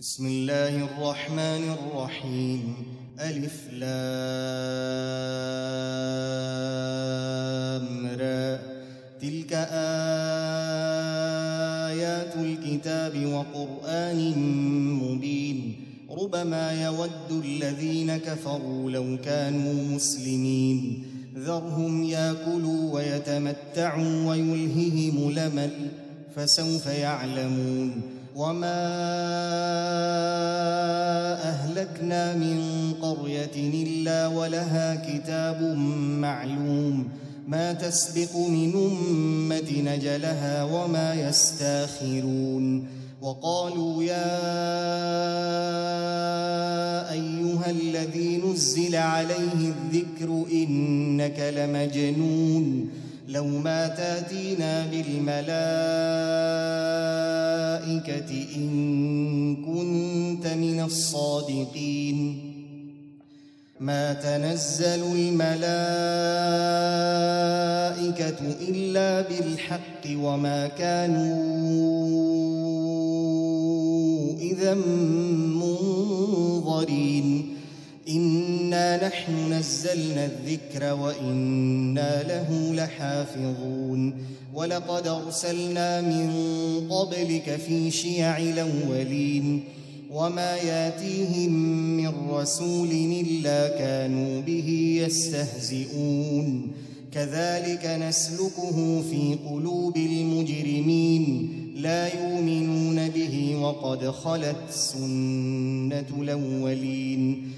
بسم الله الرحمن الرحيم. ألف لام را. تلك آيات الكتاب وقرآن مبين. ربما يود الذين كفروا لو كانوا مسلمين. ذرهم ياكلوا ويتمتعوا ويلههم لمل. فسوف يعلمون. وما اهلكنا من قريه الا ولها كتاب معلوم ما تسبق من امه نجلها وما يستاخرون وقالوا يا ايها الذي نزل عليه الذكر انك لمجنون لو ما تأتينا بالملائكة إن كنت من الصادقين. ما تنزل الملائكة إلا بالحق وما كانوا إذا منظرين. انا نحن نزلنا الذكر وأنا له لحافظون ولقد ارسلنا من قبلك في شيع الاولين وما ياتيهم من رسول الا كانوا به يستهزئون كذلك نسلكه في قلوب المجرمين لا يؤمنون به وقد خلت سنه الاولين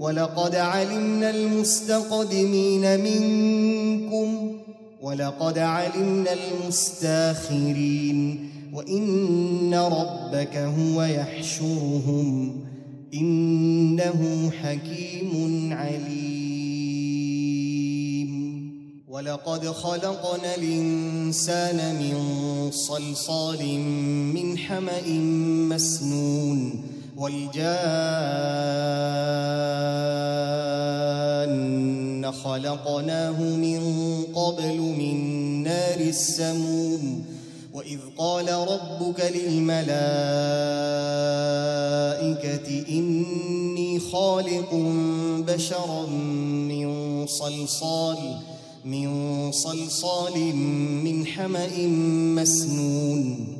ولقد علمنا المستقدمين منكم ولقد علمنا المستاخرين وإن ربك هو يحشرهم إنه حكيم عليم. ولقد خلقنا الإنسان من صلصال من حمأ مسنون والجان خلقناه من قبل من نار السموم وإذ قال ربك للملائكة إني خالق بشرا من صلصال من صلصال من حمأ مسنون.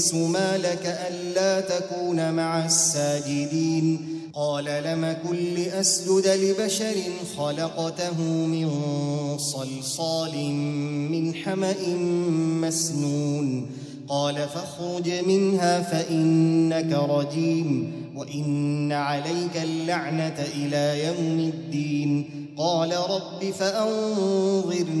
إبليس ما لك ألا تكون مع الساجدين. قال لم كن لأسجد لبشر خلقته من صلصال من حمأ مسنون. قال فاخرج منها فإنك رجيم وإن عليك اللعنة إلى يوم الدين. قال رب فأنظرني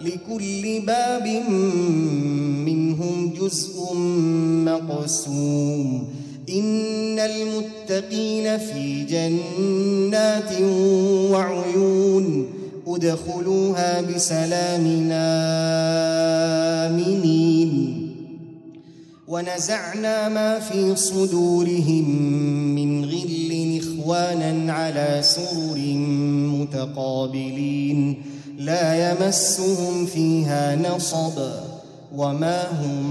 لكل باب منهم جزء مقسوم. إن المتقين في جنات وعيون. ادخلوها بسلام آمنين. ونزعنا ما في صدورهم من غل إخوانا على سرر متقابلين. لا يمسهم فيها نصب وما هم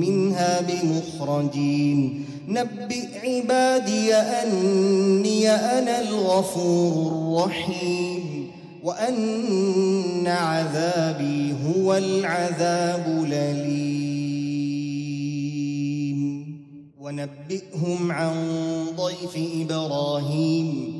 منها بمخرجين. نبئ عبادي أني أنا الغفور الرحيم وأن عذابي هو العذاب الأليم. ونبئهم عن ضيف إبراهيم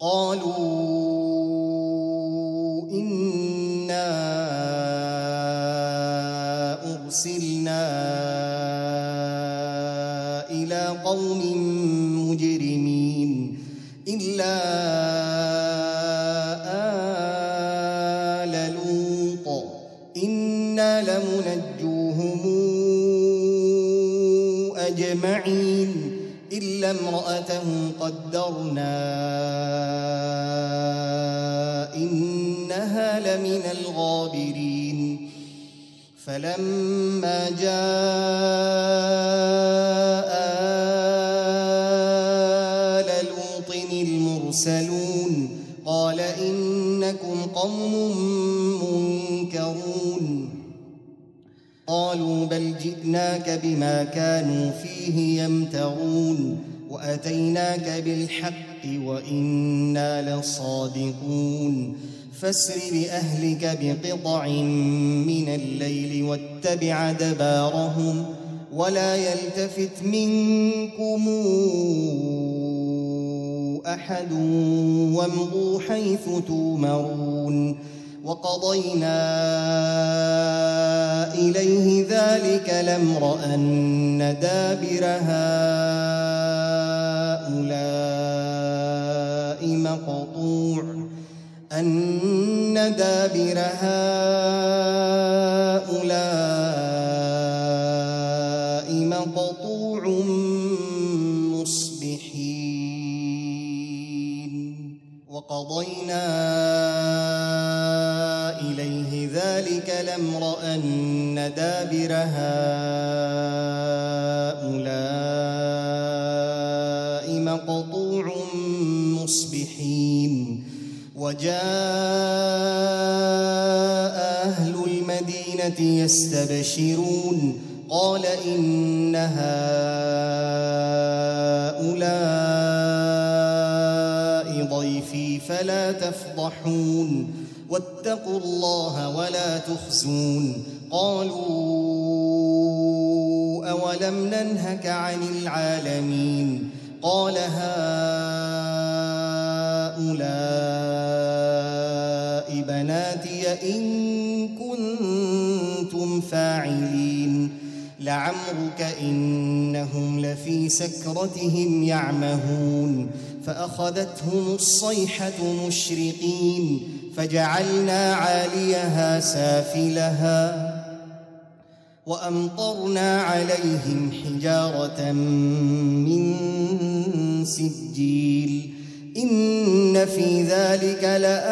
قالوا إنا أرسلنا إلى قوم مجرمين إلا آل لوط إنا لمنجوهم أجمعين قوم منكرون. قالوا بل جئناك بما كانوا فيه يمترون. وأتيناك بالحق وإنا لصادقون. فاسر بأهلك بقطع من الليل واتبع دبارهم. ولا يلتفت منكم أحد وامضوا حيث تومرون وقضينا إليه ذلك الأمر أن دابر هؤلاء مقطوع أن دابر هؤلاء دابر هؤلاء مقطوع مصبحين. وجاء أهل المدينة يستبشرون قال إن هؤلاء ضيفي فلا تفضحون. واتقوا الله ولا تخزون. قالوا أولم ننهك عن العالمين قال هؤلاء بناتي إن كنتم فاعلين لعمرك إنهم لفي سكرتهم يعمهون فأخذتهم الصيحة مشرقين فجعلنا عاليها سافلها وأمطرنا عليهم حجارة من سجيل. إن في ذلك لآيات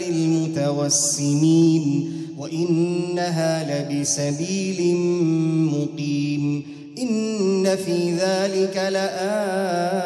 للمتوسمين. وإنها لبسبيل مقيم. إن في ذلك لآية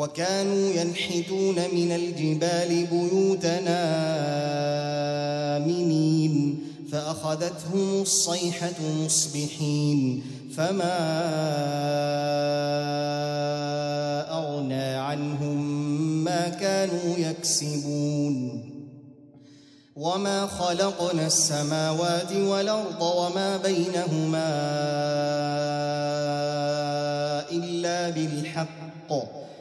وكانوا ينحتون من الجبال بيوتنا آمنين فأخذتهم الصيحة مصبحين فما أغنى عنهم ما كانوا يكسبون. وما خلقنا السماوات والأرض وما بينهما إلا بالحق.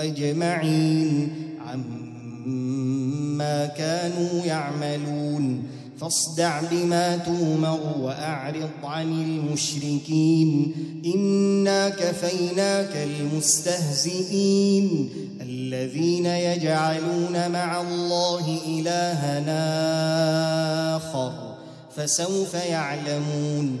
أجمعين عما كانوا يعملون. فاصدع بما تومر وأعرض عن المشركين. إنا كفيناك المستهزئين. الذين يجعلون مع الله إلهنا آخر. فسوف يعلمون.